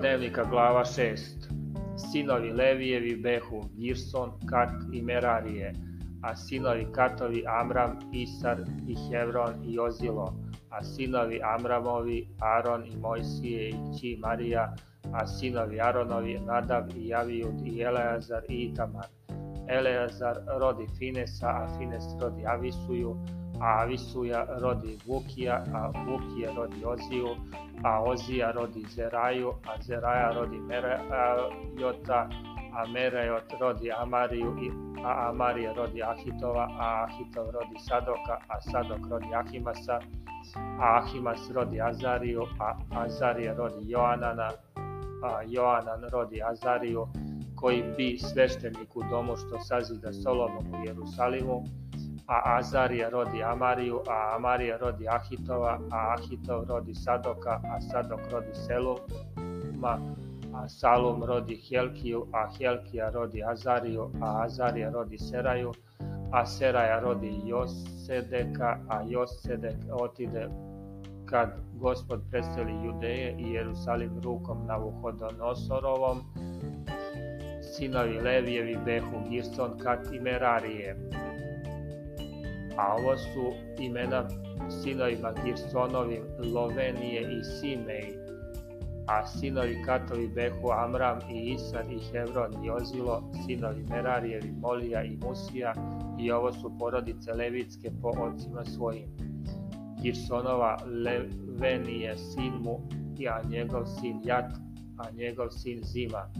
Dnevnika glava 6 Sinovi Levijevi behu Girson, Kat i Merarije, a sinovi Katovi Amram, Isar i Hevron i Ozilo, a sinovi Amramovi Aron i Mojsije i Ći Marija, a sinovi Aronovi Nadav i Javijud i Eleazar i Itamar. Eleazar rodi Finesa, a Fines rodi Avisuju, a Avisuja rodi Vukija, a Vukija rodi Oziju, a Ozija rodi Zeraju, a Zeraja rodi Merajota, a Merajot rodi Amariju, a Amarija rodi Ahitova, a Ahitov rodi Sadoka, a Sadok rodi Ahimasa, a Ahimas rodi Azariju, a Azarija rodi Joanana, a Joanan rodi Azariju, koji bi svešteniku domu što sazida Solomon u Jerusalimu, a Azarija rodi Amariju, a Amarija rodi Ahitova, a Ahitov rodi Sadoka, a Sadok rodi Seluma, a Salum rodi Helkiju, a Helkija rodi Azariju, a Azarija rodi Seraju, a Seraja rodi Josedeka, a Josedek otide kad gospod preseli Judeje i Jerusalim rukom na Vuhodonosorovom, sinovi Levijevi behu Girson, Kat i Merarije a ovo su imena sinovima Girsonovi Lovenije i Simei, a sinovi Katovi Behu Amram i Isan i Hebron i Ozilo, sinovi Merarijevi Molija i Musija i ovo su porodice Levitske po ocima svojim. Girsonova Levenije sin mu, a njegov sin Jat, a njegov sin Zima,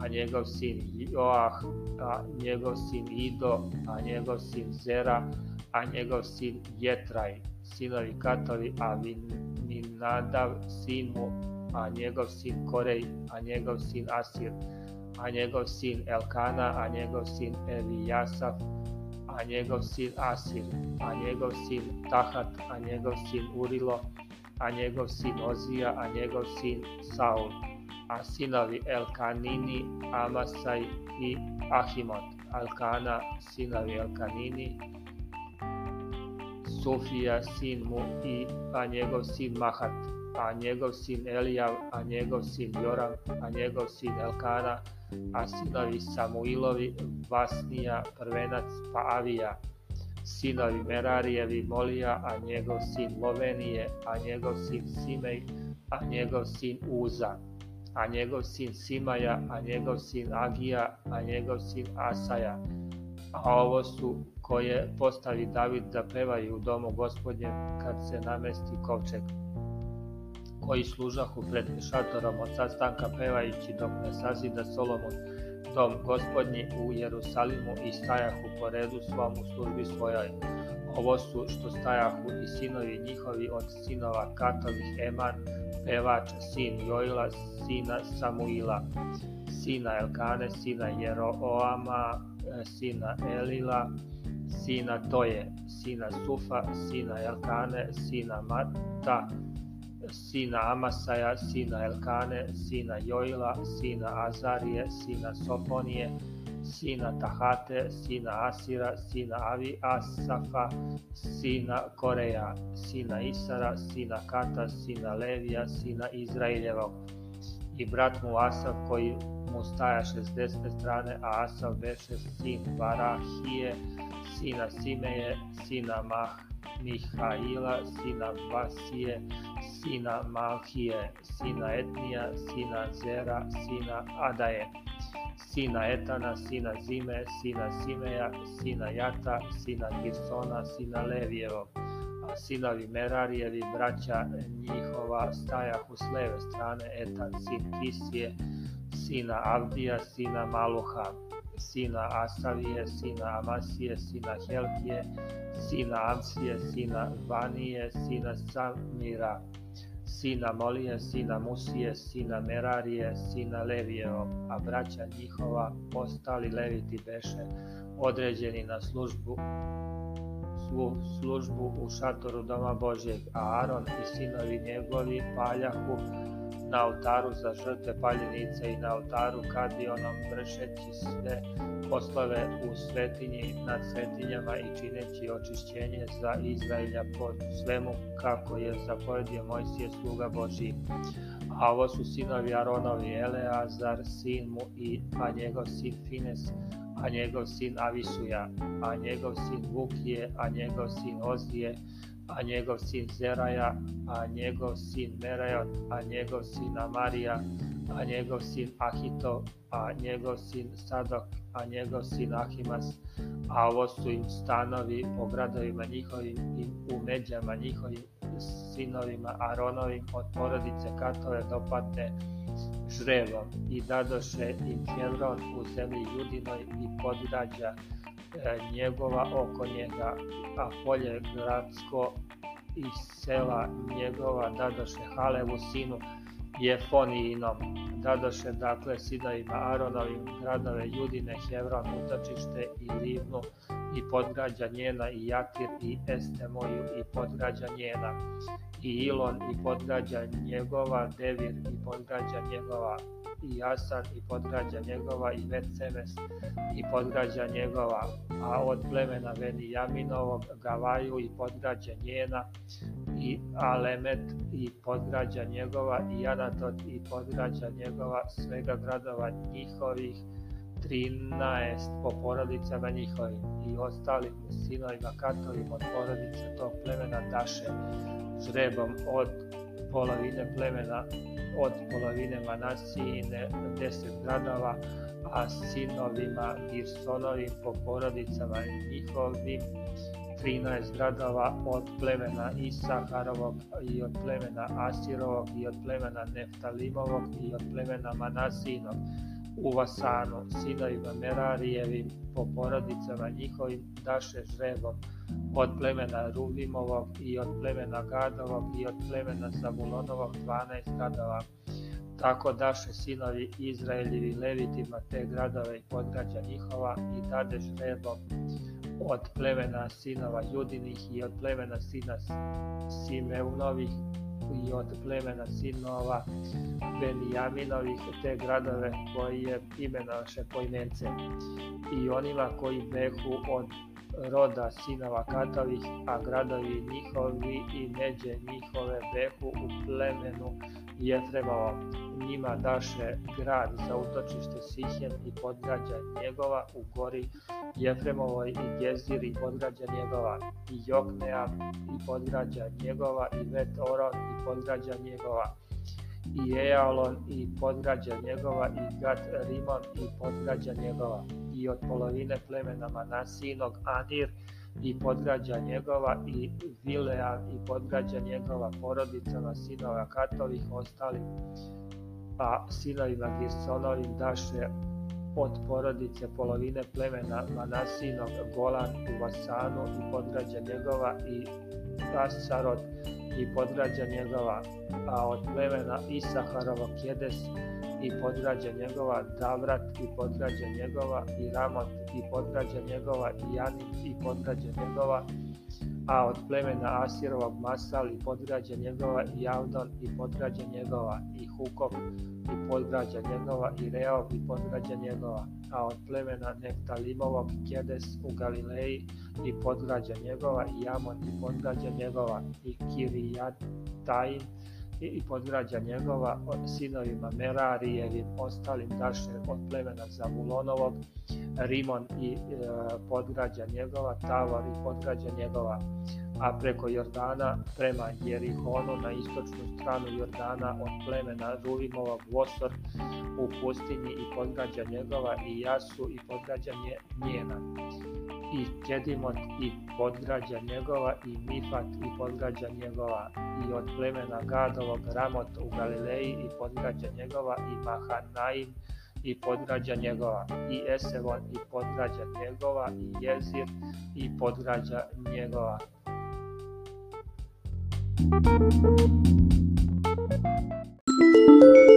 a njegov sin Joah, a njegov sin Ido, a njegov sin Zera, a njegov sin Jetraj, sinovi Katovi, a Minadav sin mu, a njegov sin Korej, a njegov sin Asir, a njegov sin Elkana, a njegov sin Evijasaf, a njegov sin Asir, a njegov sin Tahat, a njegov sin Urilo, a njegov sin Ozija, a njegov sin Saul, a sinovi Elkanini, Amasaj i Ahimot, Alkana, sinovi Elkanini, Sufija sin mu i a njegov sin Mahat, a njegov sin Elijav, a njegov sin Joram, a njegov sin Elkana, a sinovi Samuilovi, Vasnija, prvenac Paavija, sinovi Merarijevi Molija, a njegov sin Lovenije, a njegov sin Simej, a njegov sin Uza, a njegov sin Simaja, a njegov sin Agija, a njegov sin Asaja, a ovo su koje postavi David da pevaju u domu gospodnjem kad se namesti kovčeg koji služahu pred šatorom od sastanka pevajući dok ne sazida Solomon dom gospodnji u Jerusalimu i stajahu po redu svom u službi svojoj. Ovo su što stajahu i sinovi njihovi od sinova Katovih Eman, pevač, sin Jojla, sina Samuila, sina Elkane, sina Jeroama, E, sina Elila, sina Toje, sina Sufa, sina Elkane, sina Mata, sina Amasaja, sina Elkane, sina Joila, sina Azarije, sina Sofonije, sina Tahate, sina Asira, sina Avi Asafa, sina Koreja, sina Isara, sina Kata, sina Levija, sina Izraeljevog i brat mu Asaf koji mu stajaše s desne strane, a Asaf beše sin Barahije, sina Simeje, sina Mah, Mihaila, sina Vasije, sina Malhije, sina Etnija, sina Zera, sina Adaje, sina Etana, sina Zime, sina Simeja, sina Jata, sina Girsona, sina Levijevog a sinovi Merarijevi braća njihova stajahu s leve strane Eta, sin Kisije, sina Avdija, sina Maluha, sina Asavije, sina Amasije, sina Helkije, sina Amsije, sina Vanije, sina Samira, sina Molije, sina Musije, sina Merarije, sina Levijevo, a braća njihova, ostali Leviti beše, određeni na službu svu službu u šatoru Doma Božjeg, a Aron i sinovi njegovi paljahu na oltaru za žrtve paljenice i na oltaru kadionom vršeći sve poslove u svetinji nad svetinjama i čineći očišćenje za Izraelja po svemu kako je zapovedio Mojsije sluga Božji a ovo su sinovi Aronovi Eleazar, sin mu i, a njegov sin Fines, a njegov sin Avisuja, a njegov sin Vukije, a njegov sin Ozije, a njegov sin Zeraja, a njegov sin Merajot, a njegov sin Amarija, a njegov sin Ahito, a njegov sin Sadok, a njegov sin Ahimas, a ovo su im stanovi po gradovima njihovim i u međama njihovim sinovima Aronovim od porodice Katove dopate Patne žrevom i dadoše im Hebron u zemlji Judinoj i podgrađa E, njegova oko njega, a polje gradsko i sela njegova dadoše Halevu sinu Jefonijinom. Dadoše dakle sinovima Aronovim gradove Judine, Hevron, utočište i Livnu i podgrađa njena i Jatir i Estemoju i podgrađa njena i Ilon i podgrađa njegova, Devir i podgrađa njegova, i jasan i podgrađa njegova i Bet Semes i podgrađa njegova, a od plemena Veni Venijaminovog Gavaju i podgrađa njena i Alemet i podgrađa njegova i Anatot i podgrađa njegova svega gradova njihovih 13 po porodicama njihovim i ostalim sinovima katovim od porodice tog plemena daše žrebom od polovine plemena od polovine manasijine deset gradova, a sinovima Girsonovim po porodicama njihovim 13 gradova od plemena Isaharovog i od plemena Asirovog i od plemena Neftalimovog i od plemena Manasinog u Vasanu, sinovima Merarijevim, po porodicama njihovim daše žrebom, od plemena Ruvimovog i od plemena Gadovog i od plemena Zavulonovog 12 gradova. Tako daše sinovi Izraeljevi levitima te gradove i podgrađa njihova i dade žrebom od plemena sinova Judinih i od plemena sina Simeunovih i od plemena sinova Benijaminovih te gradove imena imenaše pojmence i onima koji behu od roda sinova Katovih, a gradovi njihovi i međe njihove behu u plemenu Jefremovo. Njima daše grad za utočište Sihem i podgrađa njegova u gori Jefremovoj i Geziri i podgrađa njegova i Joknea i podgrađa njegova i Vet Oron i podgrađa njegova i Ealon i podgrađa njegova i grad Rimon i podgrađa njegova i od polovine plemena Manasinog Anir i podgrađa njegova i Vilea i podgrađa njegova porodica porodicama sinova Katovih ostalim a sinovima Girsonovim daše od porodice polovine plemena Manasinog Golan u Vasanu i podgrađa njegova i Asarot i podgrađa njegova a, od plemena Isaharovog Kjedes i podgrađa njegova, Davrat i podgrađa njegova, i Ramot i podgrađa njegova, i Janik i podgrađa njegova, a od plemena Asirovog Masal i podgrađa njegova, i Javdon i podgrađa njegova, i Hukov i podgrađa njegova, i Reov i podgrađa njegova, a od plemena Neftalimovog Kedes u Galileji i podgrađa njegova, i Jamon i podgrađa njegova, i Kirijatajn Merarski i podgrađa njegova sinovima Merarijevim, ostalim dašnim od plemena Zavulonovog, Rimon i e, podgrađa njegova, Tavor i podgrađa njegova a preko Jordana prema Jerihonu na istočnu stranu Jordana od plemena Ruvimova u u pustinji i podgrađa njegova i Jasu i podgrađa njena i Kedimot i podgrađa njegova i Mifat i podgrađa njegova i od plemena Gadovog Ramot u Galileji i podgrađa njegova i Mahanaim i podgrađa njegova, i Esevon i podgrađa njegova, i Jezir i podgrađa njegova, Música